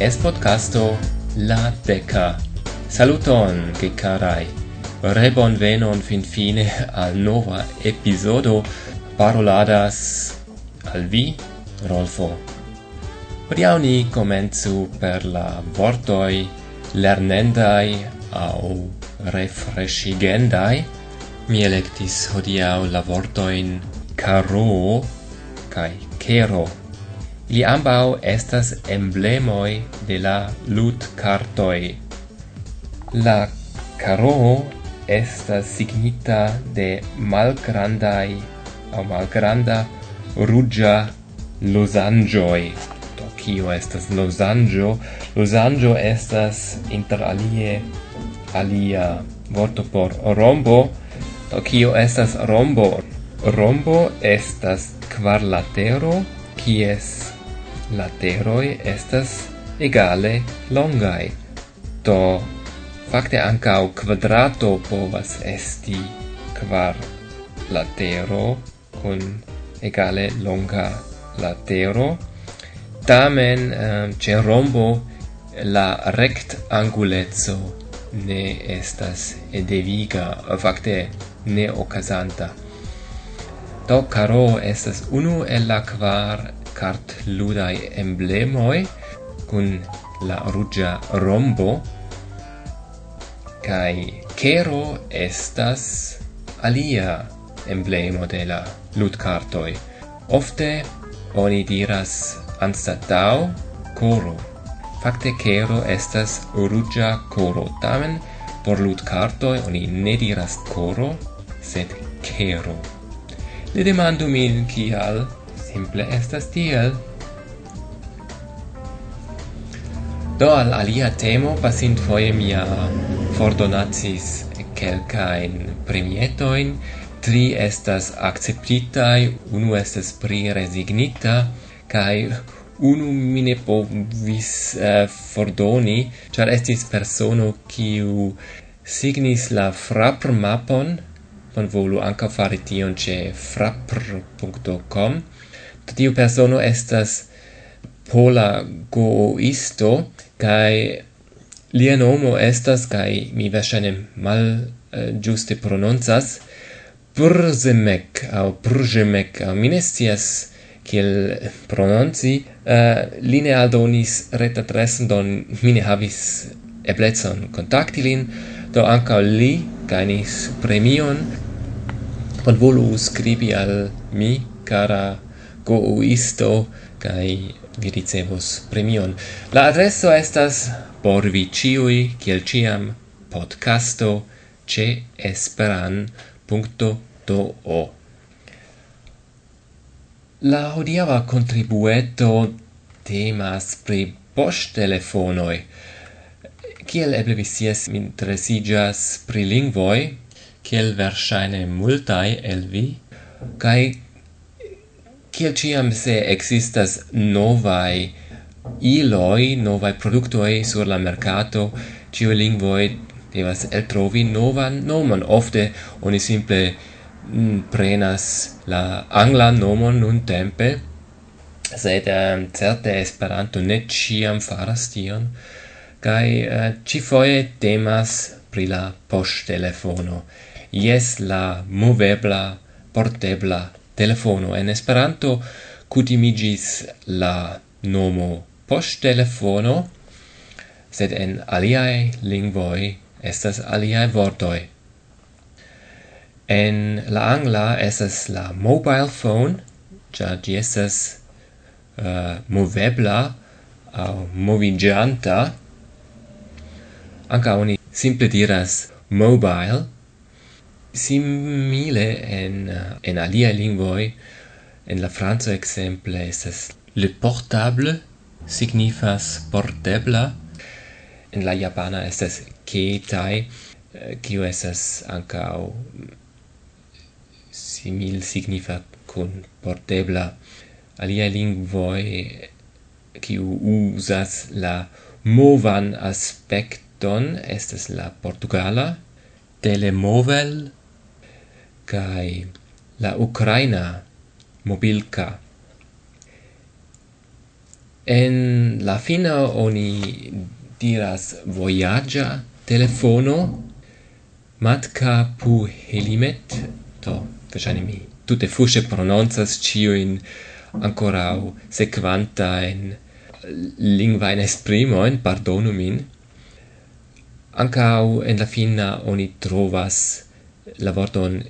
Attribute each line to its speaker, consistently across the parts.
Speaker 1: es podcasto La Deca. Saluton, che carai! Rebon venon fin fine al nova episodo paroladas al vi, Rolfo. Priau ni comenzu per la vortoi lernendai au refreshigendai. Mi electis hodiau la vortoin caro kai kero Li ambau estas emblemoi de la lut cartoi. La caro estas signita de malgrandai au malgranda rugia losangioi. Do, kio estas losangio? Losangio estas inter alie alia vorto por rombo. Do, kio estas rombo? Rombo estas kvar latero, kies lateroi estas egale longai. Do, fakte ancau quadrato povas esti quar latero con egale longa latero. Tamen, ehm, um, ce rombo la rect angulezzo ne estas edeviga, fakte ne ocasanta. Do, caro, estas unu el la quar cartludai emblemoi cun la rugia rombo kai kero estas alia emblemo de la ludcartoi ofte oni diras anstatau coro fakte kero estas rugia coro tamen por ludcartoi oni ne diras coro sed kero. Ne demandu min kial simple estas tiel. Do al alia temo pasint foie mia fordonacis kelkain premietoin, tri estas acceptitai, unu estas pri resignita, kai unu mine povis uh, fordoni, char estis persono kiu signis la frapr mapon, bonvolu anca fare tion ce frapr.com, tiu persono estas pola goisto kai lia nomo estas kai mi verŝajne mal uh, ĝuste prononcas Brzemek au Brzemek au minestias kiel prononci uh, li ne aldonis retadreson don mi ne havis eblecon kontakti lin do ankaŭ li gajnis premion. Bonvolu skribi al mi cara goisto kai vi ricevos premion. La adreso estas por vi ciui, kiel ciam, podcasto ce esperan.do. La hodiava contribueto temas pri post telefonoi. Kiel eble vi sies interesigas pri lingvoi, kiel versaine multai el vi, kai kiel ciam se existas novai iloi, novai productoi sur la mercato, cio lingvoi devas eltrovi novan nomon. Ofte oni simple mm, prenas la angla nomon nun tempe, sed um, certe Esperanto ne ciam faras tion, kai uh, eh, ci foie temas pri la poŝtelefono. Jes la movebla, portebla telefono. En Esperanto kutimigis la nomo poŝtelefono sed en aliaj lingvoj estas aliaj vortoi en la angla estas la mobile phone ja gi estas uh, movebla au moviĝanta. Anca oni simple diras mobile simile en eh, en alia lingvoi en la franca exemple estas le portable signifas portebla en la japana estas ketai eh, kiu estas ankau simil signifa kun portebla. Alia lingvoi eh, kiu uzas la movan aspekton estas la portugala telemovel kai la Ukraina mobilka. En la fina oni diras voyagia telefono matka pu helimet to verŝajne mi tute fuŝe prononcas ĉiujn lingua in esprimo in pardonu min. Ancau en la fina oni trovas la vorton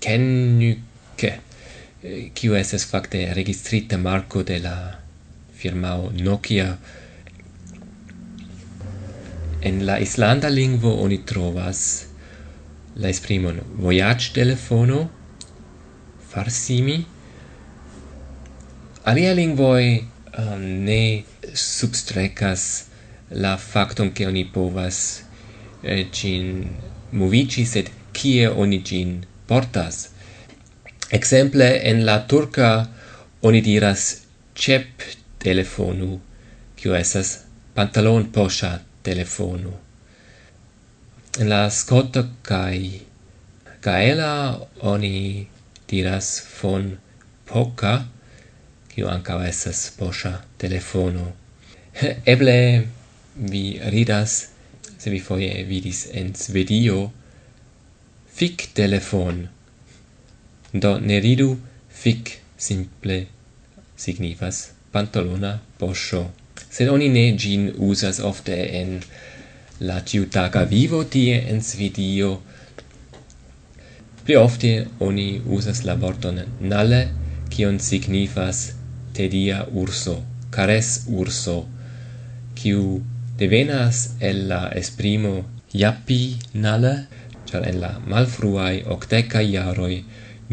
Speaker 1: Kennuke, kiu estes fakte registrita marko de la firmao Nokia. En la islanda lingvo oni trovas la esprimon voyage telefono farsimi alia lingvoi uh, eh, ne substrekas la factum ke oni povas eh, gin movici sed kie oni gin portas. Exemple, en la turca oni diras cep telefonu, quio esas pantalon posha telefonu. En la scota kai gaela oni diras fon poca, quio ancao esas posha telefono. Eble vi ridas, se vi foie vidis en Svedio, fic telefon. Do ne ridu fic simple signifas pantalona posho. Sed oni ne gin usas ofte en la ciutaca vivo tie en Svidio. Pli ofte oni usas la vorton nale, kion signifas tedia urso, cares urso, kiu devenas el la esprimo japi nale, char en la malfruai okdekaj iaroi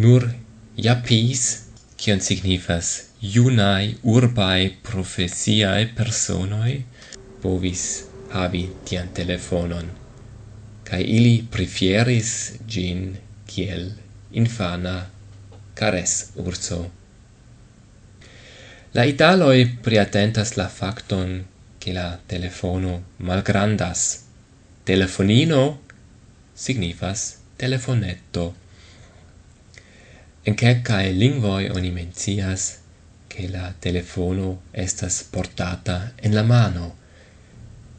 Speaker 1: nur japis, kion signifas iunai urbai profesiae personoi povis havi tian telefonon, kaj ili prefieris gin kiel infana cares urso. La italoi priatentas la facton che la telefono malgrandas. Telefonino signifas telefonetto. En quelcae lingvoi oni mencias che la telefono estas portata en la mano.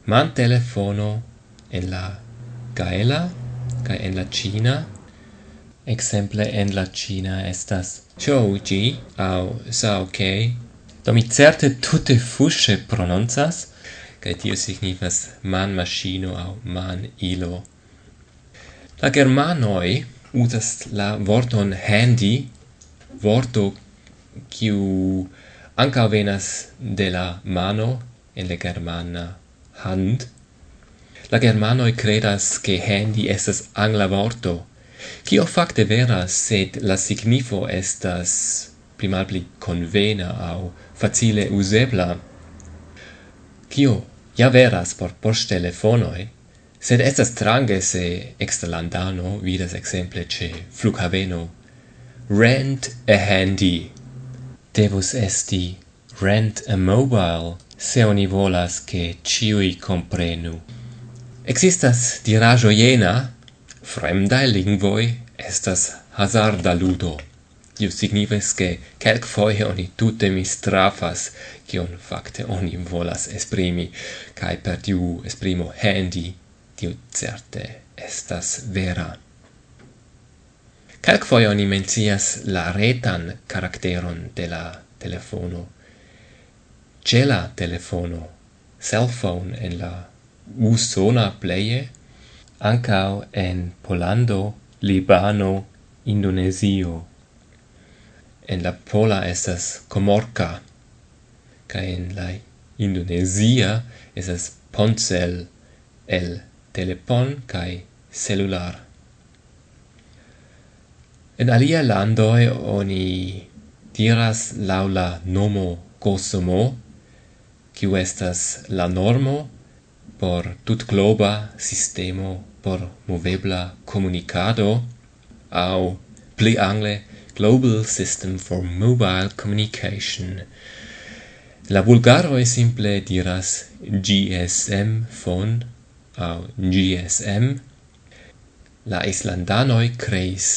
Speaker 1: Man telefono en la Gaela ca en la Cina exemple en la Cina estas Chouji au Saokei do mi certe tutte fusche prononcas ca tio signifas man maschino au man ilo La germanoi usas la vorton handy, vorto kiu anca venas de la mano en la germana hand. La germanoi credas che handy estas angla vorto, Cio facte veras, sed la signifo estas primabli convena au facile usebla. Cio ja veras por post telefonoi, Sed estas strange se exterlandano vidas exemple ce flughaveno rent a handy. Devus esti rent a mobile se oni volas che ciui comprenu. Existas dirajo jena, fremdae lingvoi estas hazarda ludo. Iu signifes che quelc foie oni tutte mistrafas cion facte oni volas esprimi, cae per tiu esprimo handy tiu certe estas vera. Calcfoie oni mencias la retan caracteron de la telefono. Cela telefono, cell phone en la usona pleie, ancao en Polando, Libano, Indonesio. En la Pola estas Comorca, ca en la Indonesia estas Poncel el telepon kai celular. En alia landoi oni diras laula nomo Kosomo, kiu estas la normo por tut globa sistemo por movebla comunicado, au pli angle Global System for Mobile Communication. La vulgaro simple diras GSM phone au GSM, la islandanoi creis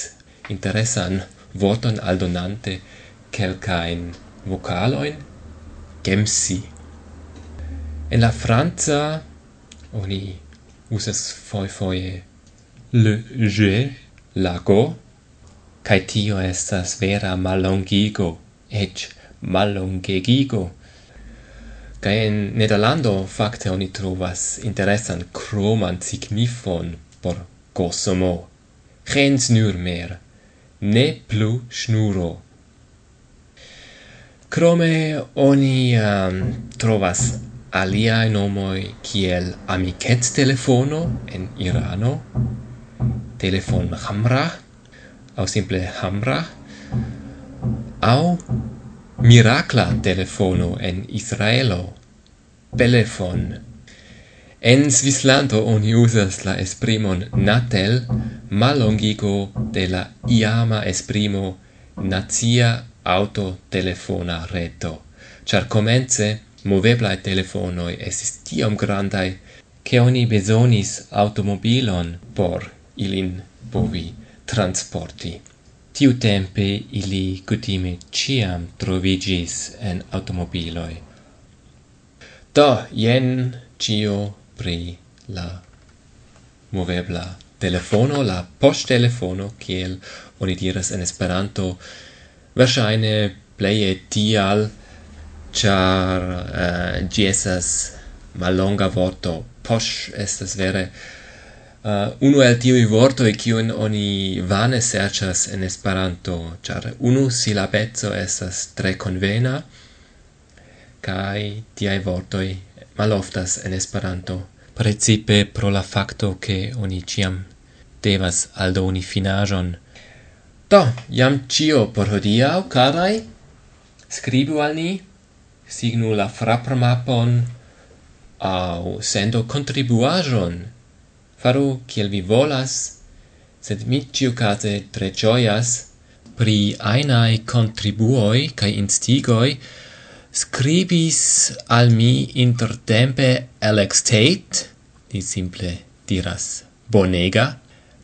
Speaker 1: interesan voton aldonante quelcain vocaloin gemsi. En la franza oni usas foi foie le je lago kai tio estas vera malongigo et malongegigo Kaj en Nederlando fakte oni trovas interesan kroman signifon por Kosomo. Gens nur mer, ne plu schnuro. Krome oni um, trovas aliae nomoi kiel amiket telefono en Irano, telefon hamra, au simple hamra, au Miracla telefono en Israelo. Telefon. En Svislando oni usas la esprimon natel, malongigo de la iama esprimo nazia autotelefona reto. Char comence moveblae telefonoi esis tiom grandai che oni besonis automobilon por ilin povi transporti. Tiu tempe ili cutime ciam trovigis en automobiloi. Do, jen cio pri la movebla telefono, la posttelefono, kiel oni diras en Esperanto, versaine pleie tial, char uh, eh, gi esas malonga vorto, posh estas vere uh, unu el tiui e kiun oni vane serchas en Esperanto, char unu silabeco estas tre convena, kai tiai vortoi maloftas en Esperanto, precipe pro la facto che oni ciam devas aldoni finajon. Do, jam cio por hodiau, carai, scribu al ni, signu la frapramapon au sendo contribuajon faru kiel vi volas, sed mi ciucate tre gioias pri ainae contribuoi cae instigoi scribis al mi intertempe Alex Tate, li simple diras bonega,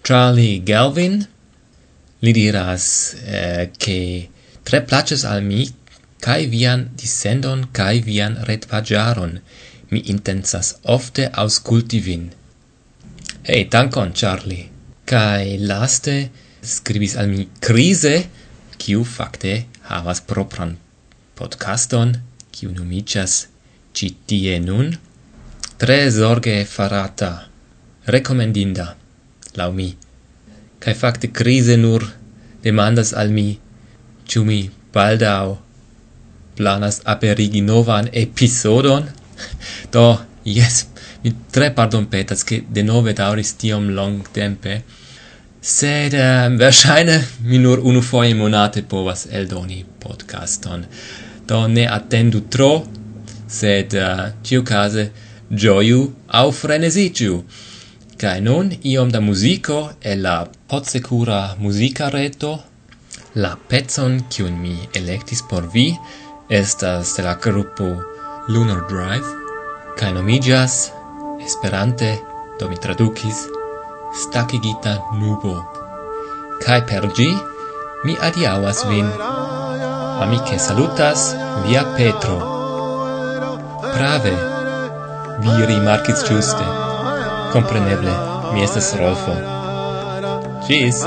Speaker 1: Charlie Galvin, li diras eh, che tre places al mi cae vian dissendon cae vian retpagiaron. Mi intensas ofte ausculti vin. Hey, dankon, Charlie. Kai laste scribis al mi crise, kiu fakte havas propran podcaston, kiu numicas Citie Nun. Tre zorge farata, recomendinda, lau mi. Kai fakte crise nur demandas al mi, ciu mi baldau planas aperigi novan episodon, do, jes, Mi tre pardon petas, che de nove dauris tiom long tempe, sed ehm, um, verscheine mi nur unu foie monate povas eldoni podcaston. Do ne attendu tro, sed eh, uh, ciu case gioiu au frenesiciu kai nun iom da musico e la potsecura musica reto, la pezzon kiun mi electis por vi, estas de la gruppo Lunar Drive, kai nomigas Esperante, do mi traducis, stacigita nubo. Kai per gi, mi adiauas vin. Amice salutas via Petro. Prave, vi rimarcis giuste. Compreneble, mi estas Rolfo. Cis!